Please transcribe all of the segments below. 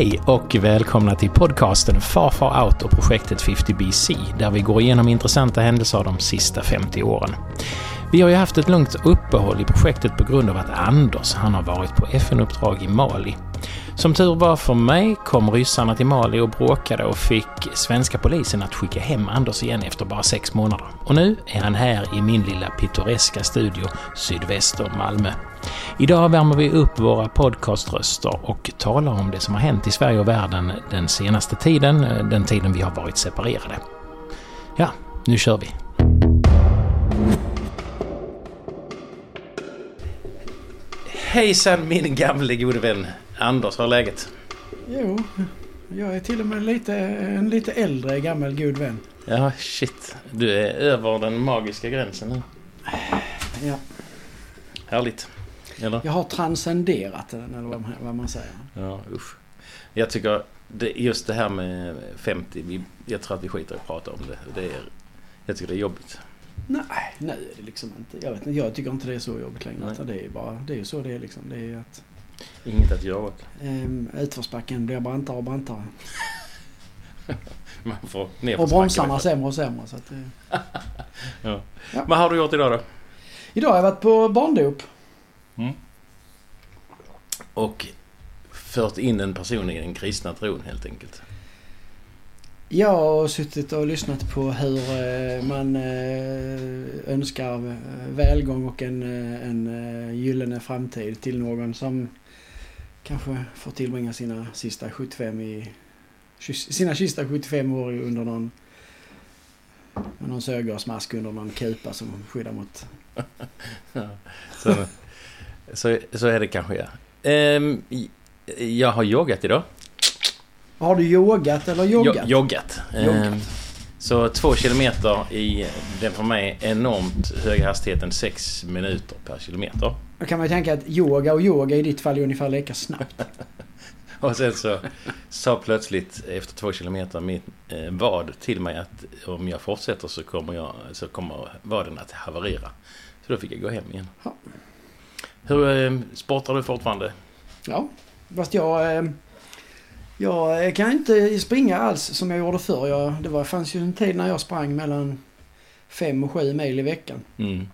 Hej och välkomna till podcasten Far Far Out och projektet 50BC där vi går igenom intressanta händelser av de sista 50 åren. Vi har ju haft ett långt uppehåll i projektet på grund av att Anders, han har varit på FN-uppdrag i Mali. Som tur var för mig kom ryssarna till Mali och bråkade och fick svenska polisen att skicka hem Anders igen efter bara sex månader. Och nu är han här i min lilla pittoreska studio sydväst om Malmö. Idag värmer vi upp våra podcaströster och talar om det som har hänt i Sverige och världen den senaste tiden, eh, den tiden vi har varit separerade. Ja, nu kör vi! Hejsan min gamle gode vän Anders, hur är läget? Jo, jag är till och med lite, en lite äldre gammal god vän. Ja, shit. Du är över den magiska gränsen nu. Ja. Härligt. Eller? Jag har transcenderat den, eller vad man, säger. Ja, usch. Jag tycker det, just det här med 50, vi, jag tror att vi skiter i att prata om det. det är, jag tycker det är jobbigt. Nej, är det liksom inte. Jag, vet inte, jag tycker inte det är så jobbigt längre. utan Det är bara, det är ju så det är liksom. Det är att Inget att göra åt. um, utförsbacken blir brantare och brantare. Man får ner Och bromsarna sämre och sämre. Så att, det... Ja. Ja. Vad har du gjort idag då? Idag har jag varit på barndop. Och fört in en person i den kristna tron helt enkelt. Jag har suttit och lyssnat på hur eh, man eh, önskar eh, välgång och en, en gyllene framtid till någon som kanske får tillbringa sina sista 75 i sina sista 75 år under någon med någon sörgasmask under någon kupa som skyddar mot... Ja. Så, så, så är det kanske ja. Um, jag har yogat idag. Har du yogat eller joggat? Jo, joggat. Joggat. Ehm, så två kilometer i den för mig enormt höga hastigheten 6 minuter per kilometer. Då kan man ju tänka att yoga och yoga i ditt fall är ungefär lika snabbt. Och sen så sa plötsligt efter två kilometer min eh, vad till mig att om jag fortsätter så kommer, jag, så kommer vaden att haverera. Så då fick jag gå hem igen. Ja. Hur eh, sportar du fortfarande? Ja, fast jag... Eh, jag kan inte springa alls som jag gjorde förr. Jag, det var, fanns ju en tid när jag sprang mellan fem och sju mil i veckan. Mm.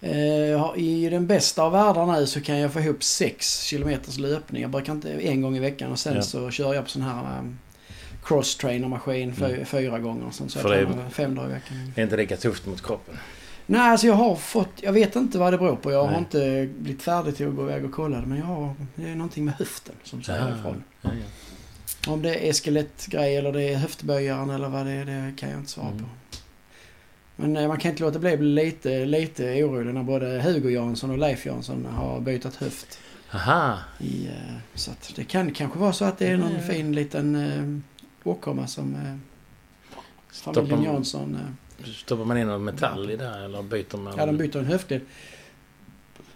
Eh, I den bästa av världar nu så kan jag få ihop sex kilometers löpning. Jag brukar inte en gång i veckan och sen Ja. så kör jag på sån här um, cross-trainer-maskin Mm. fyra gånger. så För jag tränar fem dagar i veckan. Det är inte lika tufft mot kroppen. Nej, alltså jag har fått... Jag vet inte vad det beror på. Jag Nej. har inte blivit färdig till att gå iväg och kolla det. Men jag har... Det är någonting med höften som säger Ja. ifrån. Ja, ja. Om det är skelettgrej eller det är höftböjaren eller vad det är, det kan jag inte svara Mm. på. Men eh, man kan inte låta bli lite, lite orolig när både Hugo Jansson och Leif Jansson har bytt höft. Aha! I, eh, så att det kan kanske vara så att det är någon ja. fin liten eh, åkomma som eh, familjen Stoppar, Jansson... Eh, stoppar man in någon metall i där eller byter man? ja, de byter en höftled.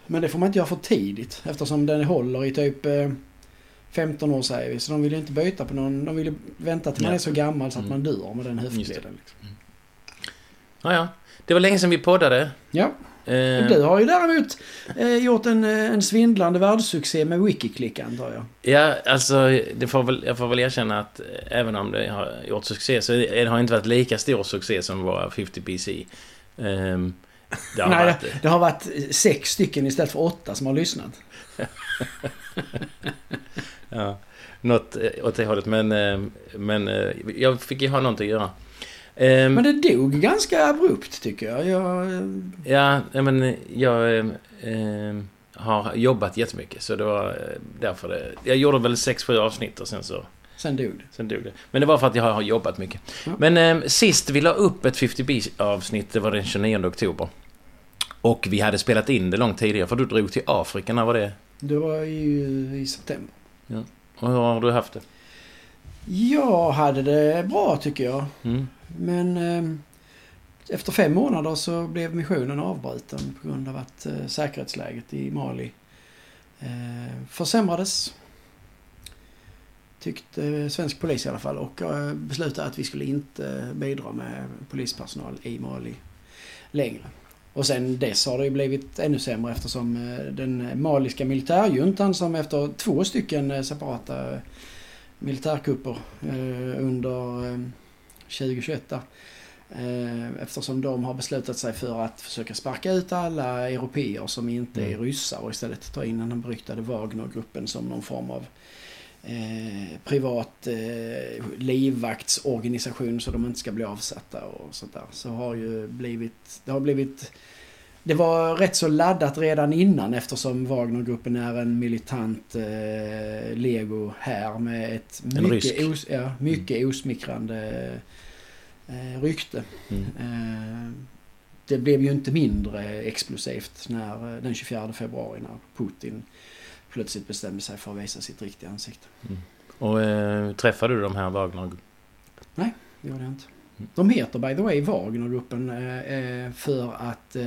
Men det får man inte göra för tidigt eftersom den håller i typ eh, 15 år säger vi. Så de vill ju inte byta på någon. De vill ju vänta till man är så gammal så att Mm. man dör med den höftleden. Liksom. Ja, ja. Det var länge sedan vi poddade. Ja. Eh, Du har ju däremot eh, gjort en, eh, en svindlande världssuccé med Wikiklick antar jag. Ja, alltså det får väl, jag får väl erkänna att eh, även om det har gjort succé så det det har inte varit lika stor succé som våra 50 PC. Ehm, det har Nej, varit, det, det har varit sex stycken istället för åtta som har lyssnat. ja, något eh, åt det hållet. Men, eh, men eh, jag fick ju ha någonting att göra. Ehm, Men det dog ganska abrupt tycker jag. jag Ja, men jag eh, eh, har jobbat jättemycket så det var därför det... Jag gjorde väl 6-7 avsnitt och sen så... sen dog det. Sen dog det. Men det var för att jag har jobbat mycket. Ja. Men eh, sist vi la upp ett 50B-avsnitt, det var den 29 oktober. Och vi hade spelat in det långt tidigare, för du drog till Afrika, när var det? Det var ju i september. Och hur har du haft det? Jag hade det bra tycker jag. Mm. Men eh, efter fem månader så blev missionen avbruten på grund av att eh, säkerhetsläget i Mali eh, försämrades. Tyckte svensk polis i alla fall och eh, beslutade att vi skulle inte bidra med polispersonal i Mali längre. Och sen dess har det ju blivit ännu sämre eftersom eh, den maliska militärjuntan som efter två stycken eh, separata militärkupper eh, under eh, 2021 där. Eh, eftersom de har beslutat sig för att försöka sparka ut alla europeer som inte är Mm. ryssar och istället ta in den beryktade Wagnergruppen som någon form av eh, privat eh, livvaktsorganisation så de inte ska bli avsatta och sånt där. Så har ju blivit, det har blivit det var rätt så laddat redan innan eftersom Wagnergruppen är en militant eh, lego här med ett mycket, os, ja, mycket osmickrande eh, rykte. Mm. Eh, det blev ju inte mindre explosivt när, eh, den 24 februari när Putin plötsligt bestämde sig för att visa sitt riktiga ansikte. Och eh, träffade du de här Wagner? Det gjorde jag inte. Mm. De heter by the way Wagnergruppen eh, eh, för att eh,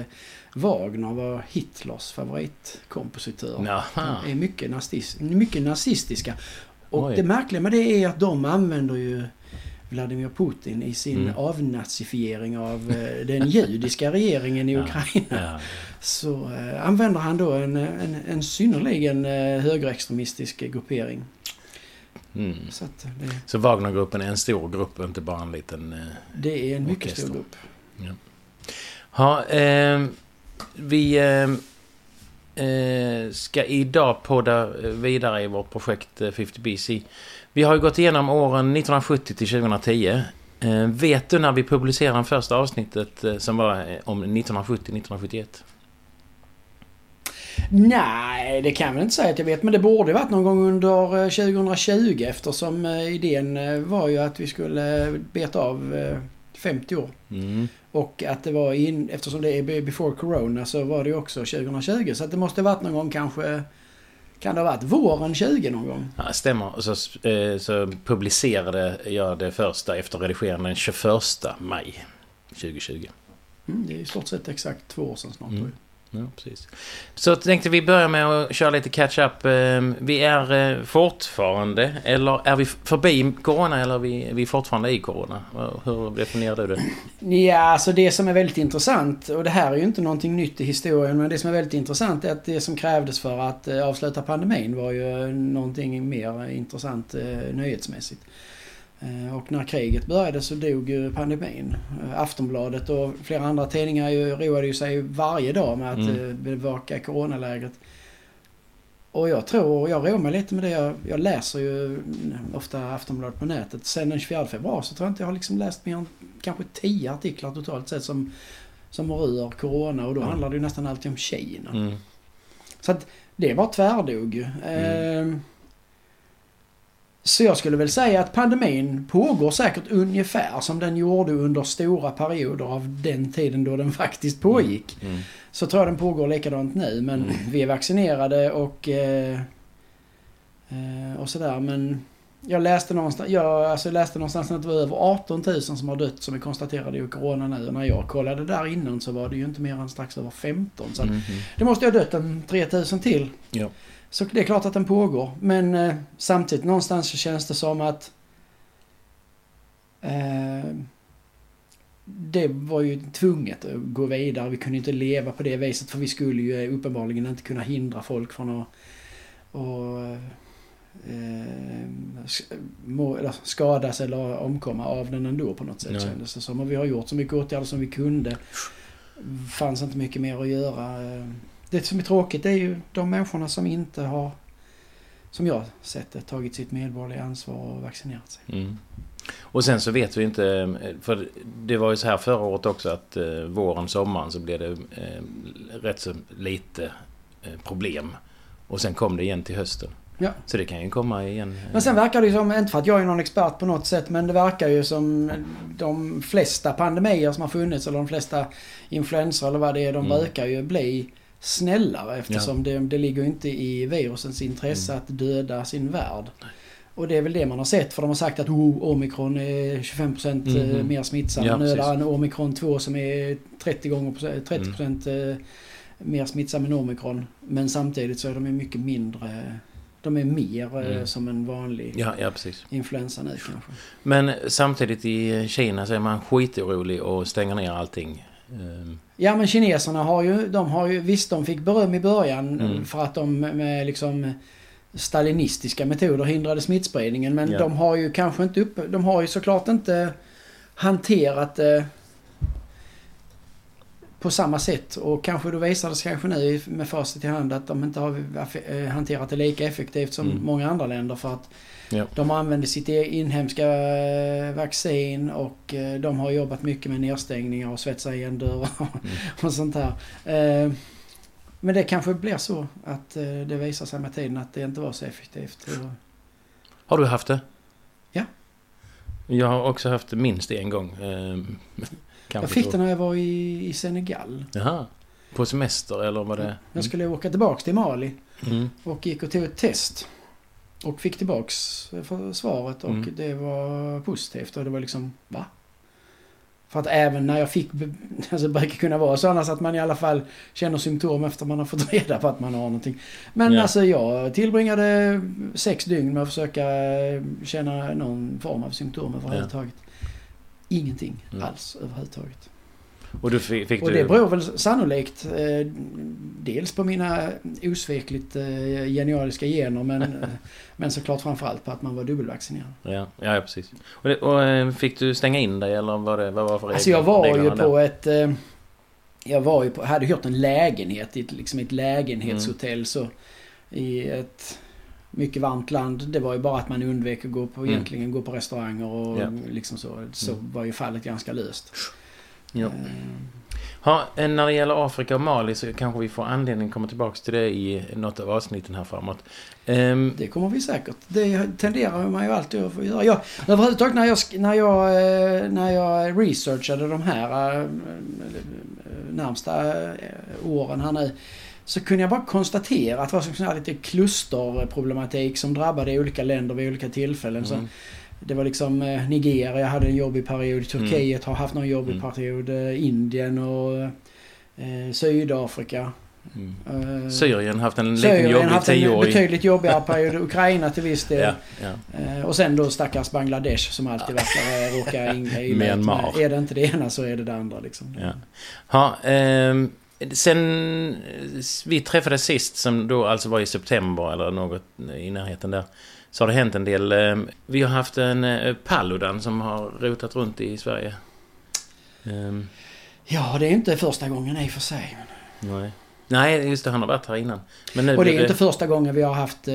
Wagner var Hitlers favoritkompositör. Jaha. De är mycket, nazis, mycket nazistiska. Och Oj. det märkliga med det är att de använder ju Vladimir Putin i sin Mm. avnazifiering av eh, den judiska regeringen i Ja. Ukraina. Ja. Så eh, använder han då en, en, en synnerligen eh, högerextremistisk gruppering. Mm. Så att det, Så Wagnergruppen är en stor grupp, inte bara en liten... Eh... det är en mycket Orkester. stor grupp. Ha, eh, vi eh, eh, ska idag podda vidare i vårt projekt eh, 50BC. Vi har ju gått igenom åren 1970 till 2010. Eh, vet du när vi publicerade första avsnittet eh, som var eh, om 1970-1971? Nej, det kan jag väl inte säga att jag vet. Men det borde varit någon gång under eh, 2020 eftersom idén var ju att vi skulle beta av eh, 50 år. Mm. Och att det var in, eftersom det är be- before corona så var det också 2020. Så att det måste varit någon gång kanske... Kan det ha varit våren 20 någon gång? Ja, stämmer. Så, eh, så publicerade jag det första efter redigeringen den 21 maj 2020. Mm, det är i stort sett exakt två år sedan snart. Mm. Ja, precis. Så tänkte vi börja med att köra lite catch-up. Ehm, vi är eh, fortfarande, eller är vi förbi Corona eller är vi, vi fortfarande i Corona? Hur definierar du det? Ja, alltså det som är väldigt intressant, och det här är ju inte någonting nytt i historien, men det som är väldigt intressant är att det som krävdes för att eh, avsluta pandemin var ju eh, någonting mer intressant nyhetsmässigt. Eh, Och när kriget började så dog ju pandemin. Eh, Aftonbladet och flera andra tidningar ju, roade ju sig varje dag med att Mm. eh, bevaka coronaläget. Och jag tror, jag roar mig lite med det. Jag, jag läser ju ofta Aftonbladet på nätet. Sen den 24 februari så tror jag inte jag har liksom läst mer än kanske 10 artiklar totalt sett som, som rör corona. Och då Mm. handlar det ju nästan alltid om Kina. Mm. Så att det bara tvärdog ju. Ehm, Så jag skulle väl säga att pandemin pågår säkert ungefär som den gjorde under stora perioder av den tiden då den faktiskt pågick. Mm. Så tror jag den pågår likadant nu men Mm. vi är vaccinerade och, eh, eh, och sådär men jag läste någonstans, jag alltså läste någonstans att det var över 18 000 som har dött som är konstaterade i corona nu. Och när jag kollade där innan så var det ju inte mer än strax över 15. Så Mm. det måste ju ha dött en 3000 till. Ja. Så det är klart att den pågår. Men eh, samtidigt någonstans så känns det som att eh, det var ju tvunget att gå vidare. Vi kunde inte leva på det viset för vi skulle ju uppenbarligen inte kunna hindra folk från att och, eh, må, eller skadas eller omkomma av den ändå på något sätt Nej. kändes det som. Och vi har gjort så mycket åtgärder som vi kunde. fanns inte mycket mer att göra. Eh. Det som är tråkigt är ju de människorna som inte har, som jag sett det, tagit sitt medborgerliga ansvar och vaccinerat sig. Mm. Och sen så vet vi inte, för det var ju så här förra året också att eh, våren, sommaren så blev det eh, rätt så lite eh, problem. Och sen kom det igen till hösten. Ja. Så det kan ju komma igen. eh, Men sen verkar det ju som, inte för att jag är någon expert på något sätt, men det verkar ju som de flesta pandemier som har funnits, eller de flesta influenser eller vad det är, de Mm. brukar ju bli snällare eftersom det, det ligger inte i virusens intresse Mm. att döda sin värld. Och det är väl det man har sett för de har sagt att oh, omikron är 25% Mhm. mer smittsam. Ja, nu är det en omikron 2 som är 30 gånger 30% Mm. eh, mer smittsam än omikron. Men samtidigt så är de mycket mindre, de är mer eh, Mm. som en vanlig Ja, ja, influensa nu kanske. Men samtidigt i Kina så är man skitorolig och stänger ner allting. Ja men kineserna har ju, de har ju, visst de fick beröm i början Mm. för att de med liksom stalinistiska metoder hindrade smittspridningen. Men Ja. de har ju kanske inte upp, De har ju såklart inte hanterat det på samma sätt. Och kanske då visar det sig kanske nu med facit i hand att de inte har eh, hanterat det lika effektivt som Mm. många andra länder. För att Ja. de använder sitt e- inhemska eh, vaccin och eh, de har jobbat mycket med nedstängningar och svetsa igen dörrar och sånt här. Eh, Men det kanske blir så att det visar sig med tiden att det inte var så effektivt. Och- Har du haft det? Ja. Jag har också haft det minst en gång. Jag fick det när jag var i, Senegal. Jaha. På semester eller var det? Jag skulle åka tillbaks till Mali Mm. och gick och tog ett test. Och fick tillbaks för svaret och Mm. det var positivt och det var liksom, va? För att även när jag fick, alltså det brukar kunna vara så annars att man i alla fall känner symptom efter man har fått reda på att man har någonting. Men Ja. alltså jag tillbringade sex dygn med att försöka känna någon form av symptom överhuvudtaget. Ingenting Mm. alls överhuvudtaget. Och du fick, fick Och du... det beror väl sannolikt eh, dels på mina osvekligt eh, genialiska gener men, eh, men såklart framförallt på att man var dubbelvaccinerad. Ja, ja, ja precis. Och, det, och eh, fick du stänga in dig eller vad, det, vad var för regler? Alltså jag var ju på där? ett... Eh, jag var ju på, hade hyrt en lägenhet i ett, liksom ett lägenhetshotell Mm. så i ett mycket varmt land. Det var ju bara att man undvek att gå på, Mm. egentligen gå på restauranger och Ja. liksom så. Så Mm. var ju fallet ganska löst. Ja. Eh, Ha, eh, när det gäller Afrika och Mali så kanske vi får anledning att komma tillbaka till det i något av avsnitten här framåt. Ehm, Det kommer vi säkert. Det tenderar man ju alltid att få göra. Jag, överhuvudtaget när jag, när jag, eh, när jag researchade de här närmsta åren här nu. Så kunde jag bara konstatera att det var sån här lite klusterproblematik som drabbade olika länder vid olika tillfällen. Mm, det var liksom eh, Nigeria hade en jobbig period. Turkiet har haft någon jobbig Mm. period. eh, Indien och eh, Sydafrika. mm. Eh, Syrien har haft en liten Syrien jobbig haft en tioårig... betydligt jobbigare period. Ukraina till viss del. Ja, ja. Eh, Och sen då stackars Bangladesh som alltid verkar eh, råka in i Myanmar. Är det inte det ena så är det det andra liksom. Ja. Ha, ehm, sen vi träffades sist, som då alltså var i september eller något i närheten där, så har det hänt en del. Ehm, vi har haft en eh, Paludan som har rotat runt i Sverige. Ehm, Ja, det är inte första gången i och för sig. nej. Nej, just det, han har varit här innan. Men nu Och det är inte första gången vi har haft eh,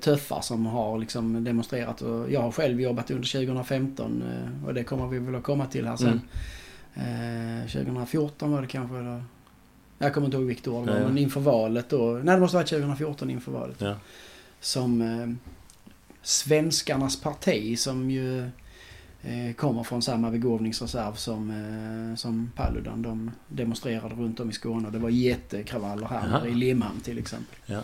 tuffar som har liksom demonstrerat. Och jag har själv jobbat under 2015 eh, och det kommer vi väl att komma till här sen. Eh, 2014 var det kanske. Eller, jag kommer inte ihåg vilket år det var, men inför valet då. Nej, det måste ha varit 2014 inför valet. Ja. Som eh, Svenskarnas parti som ju eh, kommer från samma begåvningsreserv som, eh, som Paludan. De demonstrerade runt om i Skåne och det var jättekravaller här nere i Limhamn till exempel. Ja.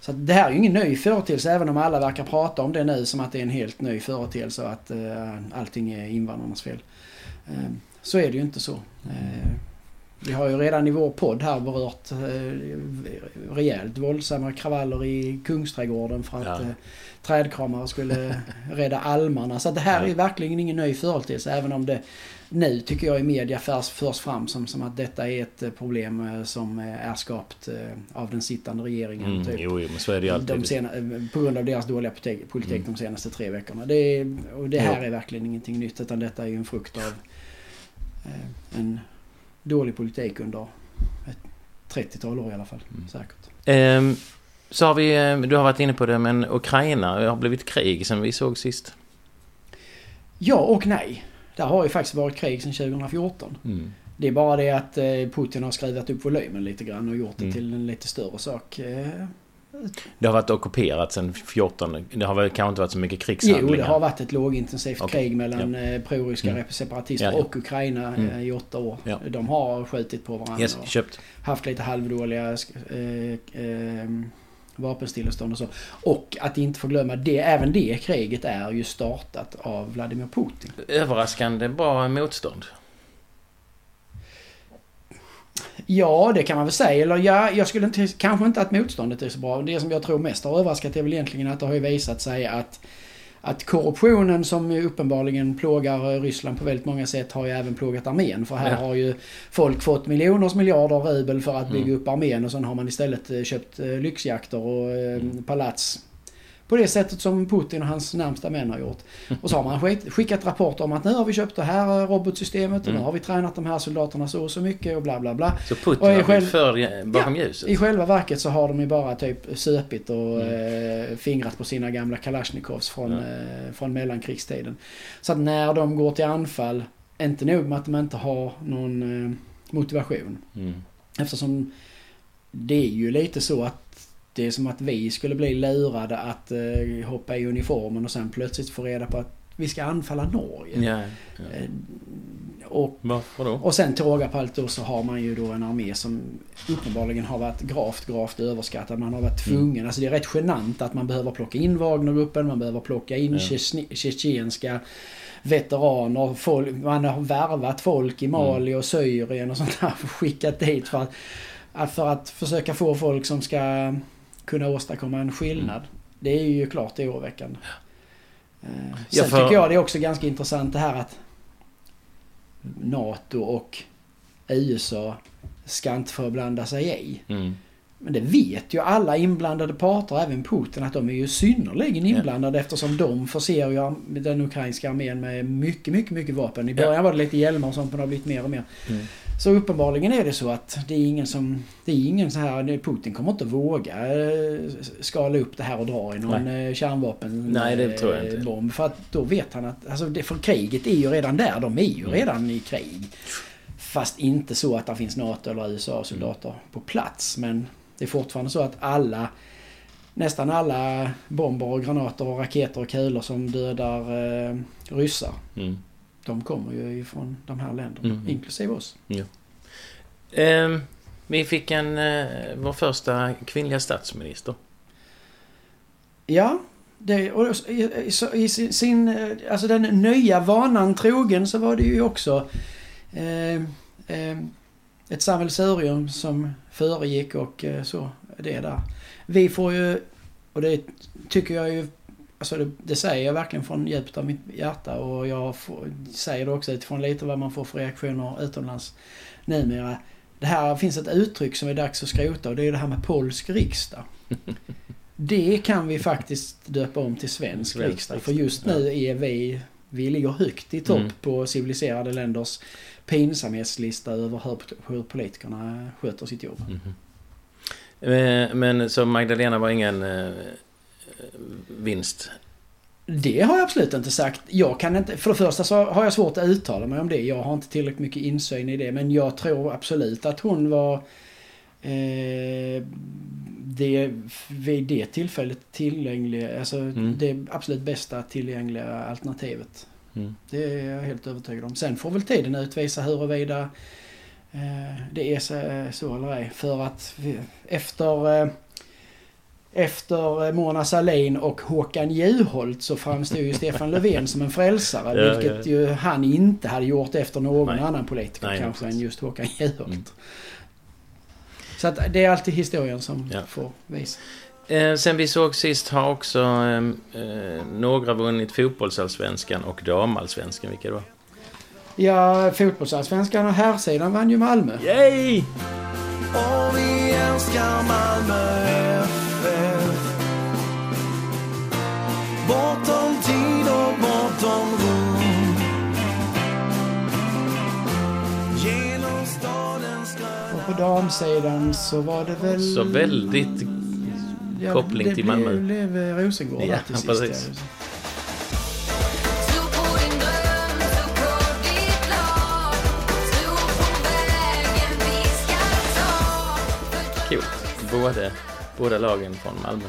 Så det här är ju ingen ny företeelse även om alla verkar prata om det nu som att det är en helt ny företeelse och att eh, allting är invandrarnas fel. Eh, så är det ju inte så. Eh, vi har ju redan i vår podd här berört eh, rejält våldsamma kravaller i Kungsträdgården för att Ja. eh, trädkramare skulle rädda almarna. Så det här Ja. är verkligen ingen ny företeelse även om det nu tycker jag i media förs, förs fram som, som att detta är ett eh, problem som är skapat av den sittande regeringen. Mm, typ. jo, jo, men så är det ju alltid. De sena, på grund av deras dåliga politik, Mm. de senaste tre veckorna. Det och det här Jo. är verkligen ingenting nytt utan detta är ju en frukt av eh, en dålig politik under ett 30-tal år i alla fall. Mm. Säkert. Ehm, så har vi, eh, du har varit inne på det, men Ukraina har blivit krig sen vi såg sist. Ja och nej. Där har ju faktiskt varit krig sedan 2014. Mm. Det är bara det att eh, Putin har skruvat upp volymen lite grann och gjort det Mm. till en lite större sak. Det har varit ockuperat sen 14. Det har väl kanske inte varit så mycket Jo, krigshandlingar. det har varit ett lågintensivt Okej, krig mellan eh, proryska Mm. separatister Ja, ja. och Ukraina eh, Mm. i åtta år. Ja. De har skjutit på varandra Yes, köpt. haft lite halvdåliga eh, eh, vapenstillestånd och så. Och att inte få glömma det, även det kriget är ju startat av Vladimir Putin. Överraskande bra motstånd. Ja, det kan man väl säga. Eller ja, jag skulle inte, kanske inte att motståndet är så bra. Det som jag tror mest har överraskat är väl egentligen att det har ju visat sig att att korruptionen som uppenbarligen plågar eh, Ryssland på väldigt många sätt har ju även plågat armén. För här Ja. har ju folk fått miljoners miljarder rubel för att bygga Mm. upp armén och sen har man istället eh, köpt eh, lyxjakter och Mm. palats På det sättet som Putin och hans närmsta män har gjort. Och så har man skickat rapporter om att nu har vi köpt det här robotsystemet och nu Mm. har vi tränat de här soldaterna så och så mycket och bla bla bla. Så Putin Och har själv- för bakom ljuset? I själva verket så har de ju bara typ söpit och Mm. eh, fingrat på sina gamla Kalashnikovs från, Ja. eh, från mellankrigstiden. Så att när de går till anfall, inte nog med att de inte har någon eh, motivation. Mm. Eftersom det är ju lite så att det är som att vi skulle bli lurade att eh, hoppa i uniformen och sen plötsligt få reda på att vi ska anfalla Norge. Ja, ja. Eh, och Varför då? och sen till råga på allt då så har man ju då en armé som uppenbarligen har varit gravt, gravt överskattad. Man har varit Mm. tvungen. Alltså det är rätt genant att man behöver plocka in Wagnergruppen, man behöver plocka in Ja. tjetjenska veteraner. Folk, man har värvat folk i Mali och Syrien och sånt där skickat dit för att, för att försöka få folk som ska kunna åstadkomma en skillnad. Mm. Det är ju klart oroväckande. Eh, Ja, Sen för- tycker jag det är också ganska intressant det här att NATO och USA ska inte få blanda sig i. Mm. Men det vet ju alla inblandade parter, även Putin, att de är ju synnerligen Ja. inblandade eftersom de förser ju den ukrainska armén med mycket, mycket, mycket vapen. I Ja. början var det lite hjälmar och sånt men det har blivit mer och mer. Mm. Så uppenbarligen är det så att det är ingen som... Det är ingen så här... Putin kommer inte våga eh, skala upp det här och dra i någon eh, kärnvapen Nej, det tror jag eh, inte. bomb. För att då vet han att... Alltså det, för kriget är ju redan där. De är ju Mm. redan i krig. Fast inte så att det finns NATO eller USA-soldater Mm. på plats. Men det är fortfarande så att alla... Nästan alla bomber och granater och raketer och kulor som dödar eh, ryssar. Mm. De kommer ju ifrån de här länderna. Mm. Inklusive oss. Ehm, vi fick en, eh, vår första kvinnliga statsminister. Ja, det, och i, i, så- i sin- sin, eh, alltså den nya vanan trogen så var det ju också eh, eh, ett sammelsurium som föregick och eh, så, det där. Vi får ju, och det tycker jag ju, alltså det, det säger jag verkligen från djupet av mitt hjärta och jag får, säger det också utifrån lite vad man får för reaktioner utomlands numera. Det här finns ett uttryck som är dags att skrota och det är det här med polsk riksdag. Det kan vi faktiskt döpa om till svensk Svensk riksdag. För just nu är vi, vi ligger högt i topp Mm. på civiliserade länders pinsamhetslista över hur, hur politikerna sköter sitt jobb. Mhm. Eh, Men så Magdalena var ingen eh, vinst? Det har jag absolut inte sagt. Jag kan inte, för det första så har jag svårt att uttala mig om det. Jag har inte tillräckligt mycket insyn i det. Men jag tror absolut att hon var eh, det, vid det tillfället tillgängliga, alltså Mm. det absolut bästa tillgängliga alternativet. Mm. Det är jag helt övertygad om. Sen får väl tiden utvisa huruvida eh, det är så, så eller ej. För att efter, eh, efter eh, Mona Sahlin och Håkan Juholt så framstod ju Stefan Löfven som en frälsare. Ja, vilket ja. ju han inte hade gjort efter någon Nej. annan politiker Nej, kanske precis. än just Håkan Juholt. Mm. Så att det är alltid historien som Ja. får visa. Eh, sen vi såg sist har också eh, eh, några vunnit fotbollsallsvenskan och damallsvenskan. Vilka då? Ja, fotbollsallsvenskan och herrsidan vann ju Malmö. Yay! Och vi älskar Malmö och bortom rum Genom stadens Och på damsidan så var det väl... Så väldigt koppling det till Malmö. Det blev eh, Rosengård Ja, till sist. precis. ja. Både, båda lagen från Malmö.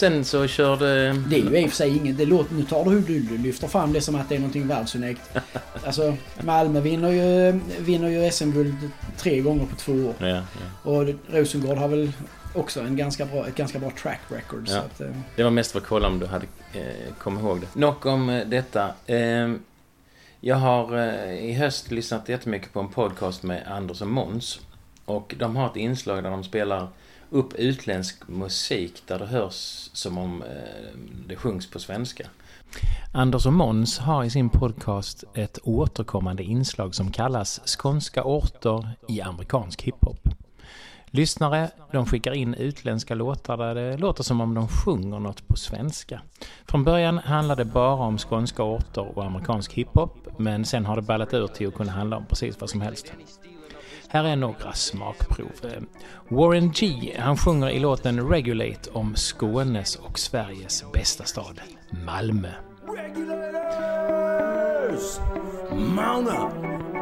Sen så körde... Det är ju i och för sig inget... Det låter, nu tar du, du, du lyfter fram det som att det är någonting världsunikt. Alltså, Malmö vinner ju, vinner ju SM-guld tre gånger på två år. Ja, ja. Och Rosengård har väl också en ganska bra, ett ganska bra track record. Ja. att, eh, Det var mest för att kolla om du hade eh, kommit ihåg det. Nog om eh, detta. Eh, jag har eh, i höst lyssnat jättemycket på en podcast med Anders och Måns. Och de har ett inslag där de spelar upp utländsk musik där det hörs som om eh, det sjungs på svenska. Anders och Måns har i sin podcast ett återkommande inslag som kallas Skånska orter i amerikansk hiphop. Lyssnare de skickar in utländska låtar där det låter som om de sjunger något på svenska. Från början handlade det bara om skånska orter och amerikansk hiphop, men sen har det ballat ur till att kunna handla om precis vad som helst. Här är några smakprov. Warren G, han sjunger i låten Regulate om Skånes och Sveriges bästa stad, Malmö. Regulators, mount up.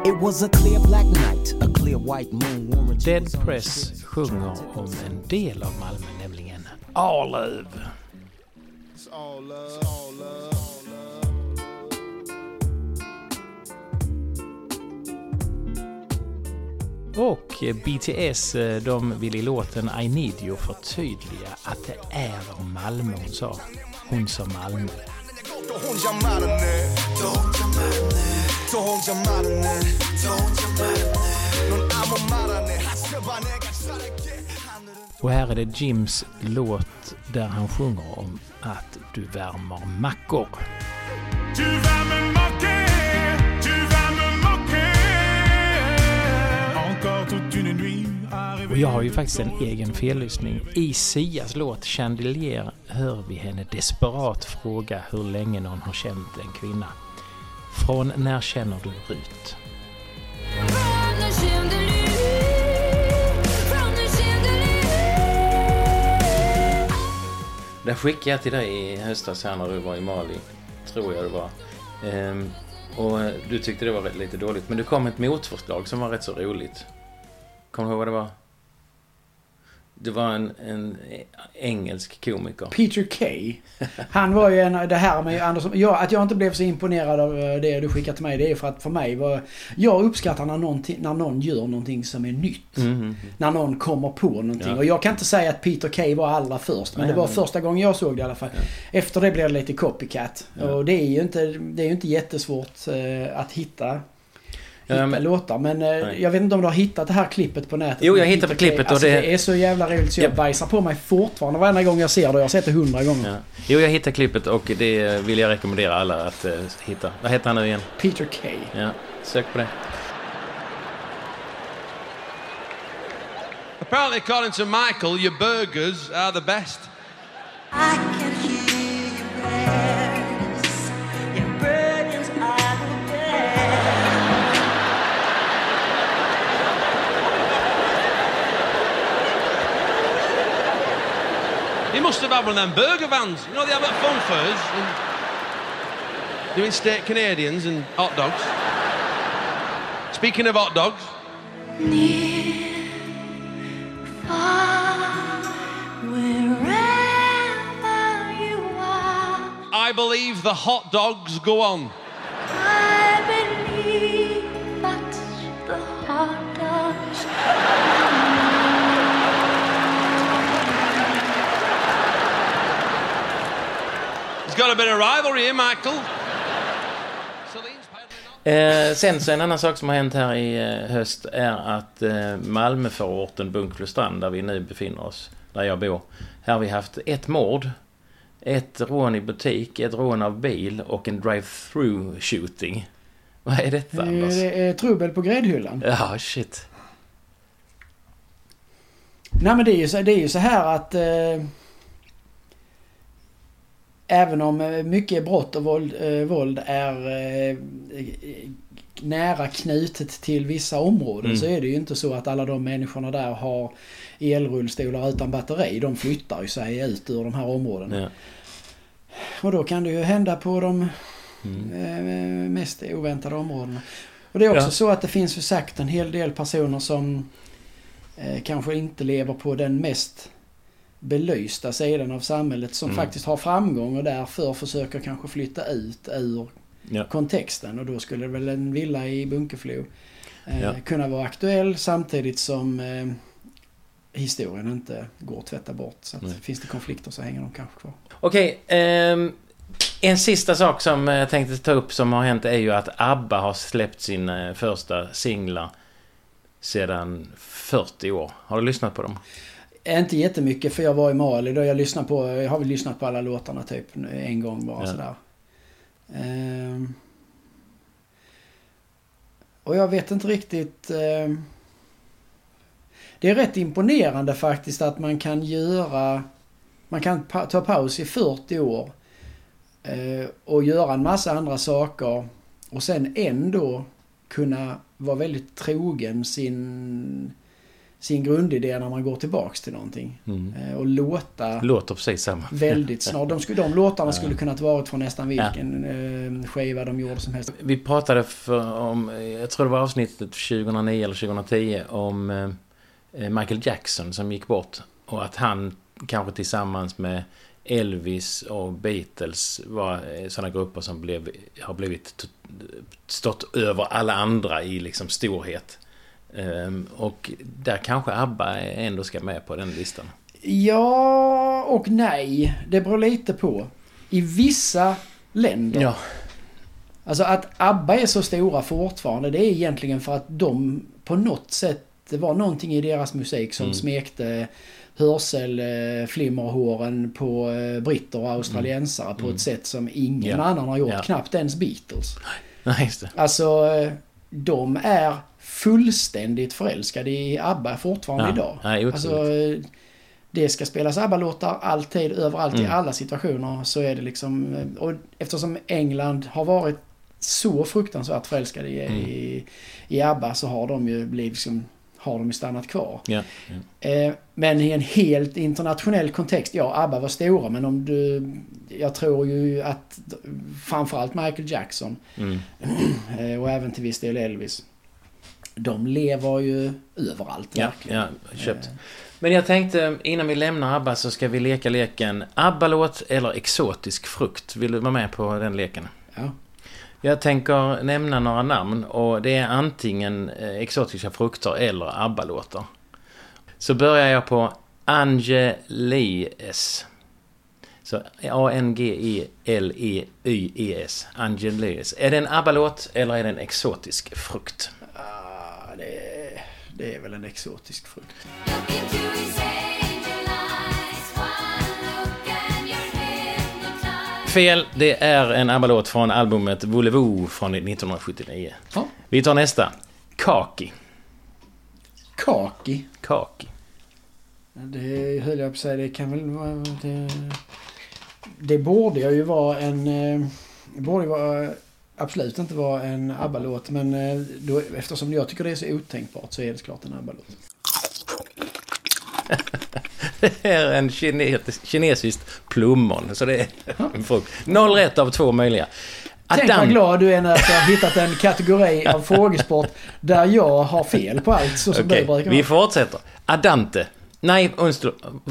It was a clear black night, a clear white moon. Warren G Dead Press sjunger om en del av Malmö, nämligen Arlöv. It's all love, all love, all love. Och BTS, eh, de vill i låten I Need You förtydliga att det är om Malmö hon sa. Hon sa Malmö. Och här är det Jims låt där han sjunger om att du värmer mackor. Du värmer mackor. Jag har ju faktiskt en egen fellyssning. I Sias låt Chandelier hör vi henne desperat fråga hur länge någon har känt en kvinna. Från när känner du Rut? Den Det skickade jag till dig i höstas här när du var i Mali. Tror jag det var. Ehm, och eh, du tyckte det var lite dåligt. Men du kom med ett motförslag som var rätt så roligt. Kommer du ihåg vad det var? Det var en, en engelsk komiker. Peter Kay. Han var ju en, det här med Anders, ja, att jag inte blev så imponerad av eh, det du skickade till mig det är för att för mig var, jag uppskattar när, någonting, när någon gör någonting som är nytt. Mhm. När någon kommer på någonting. Ja. Och jag kan inte säga att Peter Kay var allra först. Men Nej, det var men- första gången jag såg det i alla fall. Efter det blev det lite copycat. Ja. Och det är ju inte, det är ju inte jättesvårt eh, att hitta. Ja, Hitta men- låtar. Men eh, Nej. jag vet inte om du har hittat det här klippet på nätet. Jo, jag hittade klippet och alltså, det- det... är så jävla roligt så jag Ja. bajsar på mig fortfarande varenda gång jag ser det. Jag har sett det hundra gånger. Ja. Jo, jag hittade klippet och det vill jag rekommendera alla att eh, hitta. Vad heter han nu igen? Peter Kay. Ja, sök på det. Apparently, according to Michael, your burgers are the best. Have one of them burger vans. You know they have at fun fairs and doing steak Canadians and hot dogs. Speaking of hot dogs, Near, far, wherever you are, I believe the hot dogs go on. Got a bit of rivalry here, Michael. Eh, sen så en annan sak som har hänt här i eh, höst är att eh, Malmöförorten Bunkflostrand, där vi nu befinner oss, där jag bor. Här har vi haft ett mord, ett rån i butik, ett rån av bil och en drive-through shooting. Vad är detta, Anders? Det är trubbel på gräddhyllan. Ja, shit. Nej men det är ju så, det är ju så här att eh, även om eh, mycket brott och våld, eh, våld är eh, nära knutet till vissa områden Mm. så är det ju inte så att alla de människorna där har elrullstolar utan batteri. De flyttar ju sig ut ur de här områdena. Ja. Och då kan det ju hända på de Mm. eh, mest oväntade områdena. Och det är också Ja. så att det finns ju sagt en hel del personer som eh, kanske inte lever på den mest belysta sidan av samhället som Mm. faktiskt har framgång och därför försöker kanske flytta ut ur Ja. kontexten och då skulle väl en villa i Bunkeflo eh, Ja. kunna vara aktuell samtidigt som eh, historien inte går att tvätta bort. Så att finns det konflikter så hänger de kanske kvar. Okej, ehm, en sista sak som jag tänkte ta upp som har hänt är ju att ABBA har släppt sin eh, första singlar sedan 40 år. Har du lyssnat på dem? Inte jättemycket för jag var i Mali då jag lyssnade på, jag har väl lyssnat på alla låtarna typ en gång bara Ja. sådär. Ehm. och jag vet inte riktigt. ehm. det är rätt imponerande faktiskt att man kan göra... Man kan pa- ta paus i 40 år eh, och göra en massa andra saker och sen ändå kunna vara väldigt trogen sin, sin grundidé när man går tillbaks till någonting. Mm. Eh, och låta Låter precis samma. väldigt snart. De, skulle, de låtarna skulle kunnat varit från nästan vilken eh, skiva de gjorde som helst. Vi pratade för, om, jag tror det var avsnittet 2009 eller 2010 om eh, Michael Jackson som gick bort. Och att han kanske tillsammans med Elvis och Beatles var sådana grupper som blev, har blivit stått över alla andra i liksom storhet. Ehm, och där kanske ABBA ändå ska med på den listan. Ja och nej. Det beror lite på. I vissa länder. Alltså att ABBA är så stora fortfarande det är egentligen för att de på något sätt det var någonting i deras musik som Mm. smekte hörselflimmerhåren på eh, britter och australiensare på ett sätt som ingen Ja. annan har gjort. Ja. Knappt ens Beatles. Nej, just det. Alltså eh, de är fullständigt förälskade i ABBA fortfarande Ja. idag. Nej, alltså, eh, det ska spelas ABBA-låtar alltid, överallt, i Mm. alla situationer. Så är det liksom... eh, Och eftersom England har varit så fruktansvärt förälskade i, Mm. i, i ABBA så har de ju blivit liksom... Har de ju stannat kvar. Ja. Eh, men i en helt internationell kontext, ja ABBA var stora men om du... Jag tror ju att framförallt Michael Jackson Mm. eh, och även till viss del Elvis. De lever ju överallt Ja, verkligen. ja, köpt. Men jag tänkte innan vi lämnar ABBA så ska vi leka leken ABBA-låt eller exotisk frukt. Vill du vara med på den leken? Ja. Jag tänker nämna några namn och det är antingen eh, exotiska frukter eller ABBA-låtar. Så börjar jag på Angelies. Så A-N-G-E-L-E-Y-E-S. Angelies. Är det en ABBA-låt eller är det en exotisk frukt? Det, är, väl en exotisk frukt. Fel, det är en ABBA-låt från albumet Voulez-Vous från 1979. Ja. Vi tar nästa. Kaki. Kaki. Kaki. Det höll jag på att säga, det kan väl vara... Det, det borde ju vara en... eh, Det borde ju vara, absolut inte vara en ABBA-låt men eh, då, eftersom jag tycker det är så otänkbart så är det klart en ABBA-låt. Det är en kinetisk, kinesiskt plommon. Så det är en frukt. Noll rätt av två möjliga. Tänk vad Adam. glad du är när jag har hittat en kategori av frågesport där jag har fel på allt så som Okej, du brukar vi ha. fortsätter. Adante. Nej,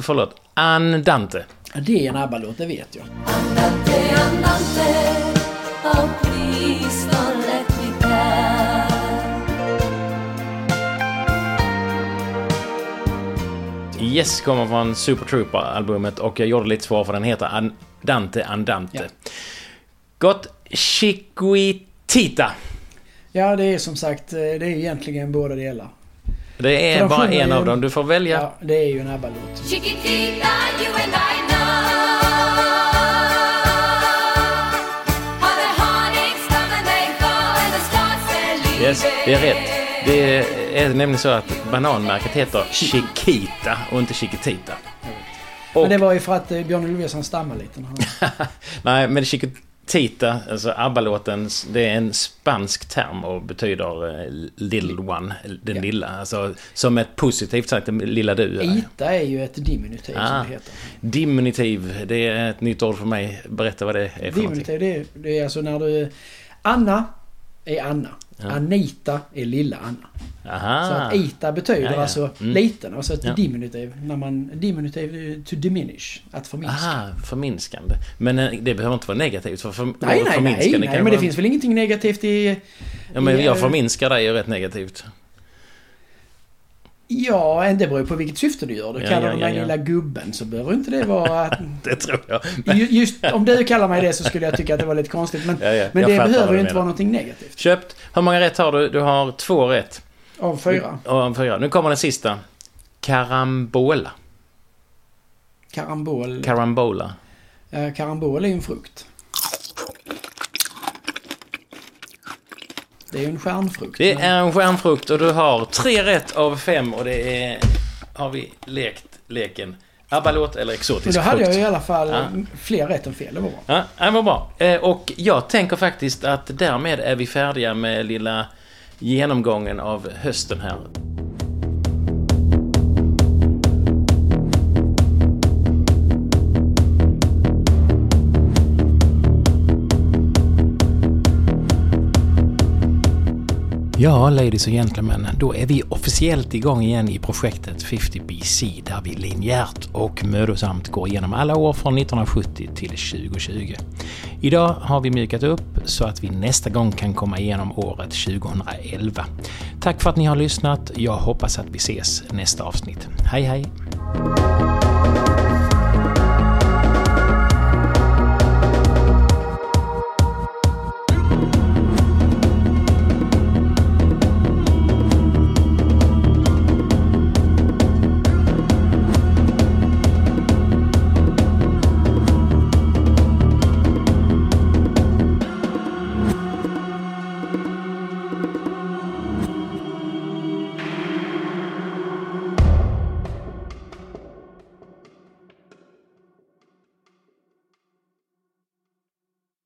förlåt. Andante. Det är en ABBA-låt, det vet jag. Andante, andante, Yes kommer från Super Trooper-albumet och jag gjorde lite svår för den heter Andante Andante. Ja. Gott. Chiquitita. Ja, det är som sagt, eh, det är egentligen båda delar. Det är bara en av dem. Du får välja. Ja, det är ju en ABBA-låt. Chiquitita, you and I know. Yes, det är rätt. Det är nämligen så att bananmärket heter Chiquita och inte Chiquitita. Och, Men det var ju för att eh, Björn Ulvaeus han stammar lite. Nej, men Chiquitita, alltså ABBA-låten, det är en spansk term och betyder eh, little one, den Ja. lilla. Alltså som ett positivt sagt, lilla du. Ita är ju ett diminutiv Ah. som det heter. Diminutiv, det är ett nytt ord för mig. Berätta vad det är för. Diminutiv, det är, det är alltså när du... Anna är Anna. Ja. Anita är lilla Anna. Så Aha. att Ita betyder Ja, ja. alltså Mm. liten. Och så ett Ja. diminutiv. När man, diminutiv to diminish. Att förminska. Aha, förminskande. Men eh, det behöver inte vara negativt. För, för, Nej, nej, nej, förminskande nej, kan men det vara- finns väl ingenting negativt i... Ja, men i, jag förminskar dig är rätt negativt. Ja, det beror ju på vilket syfte du gör det. Kallar ja, du ja, mig ja. lilla gubben så behöver inte det vara... att- Det tror jag. Ju- Just om du kallar mig det så skulle jag tycka att det var lite konstigt. Men, men det behöver ju du inte vara någonting negativt. Köpt. Hur många rätt har du? Du har två rätt. Av fyra. Och fyra. Nu kommer den sista. Karambola. Karambol. Karambola. Ja, karambol är ju en frukt. Det är ju en stjärnfrukt. Det är en stjärnfrukt och du har tre rätt av fem och det är... Har vi lekt leken ABBA-låt eller exotisk då hade jag frukt? ju i alla fall Ja. fler rätt än fel. Det var bra. Ja, det var bra. Eh, Och jag tänker faktiskt att därmed är vi färdiga med lilla genomgången av hösten här. Ja, ladies och gentlemen, då är vi officiellt igång igen i projektet 50BC där vi linjärt och mödosamt går igenom alla år från 1970 till 2020. Idag har vi mjukat upp så att vi nästa gång kan komma igenom året 2011. Tack för att ni har lyssnat. Jag hoppas att vi ses nästa avsnitt. Hej hej!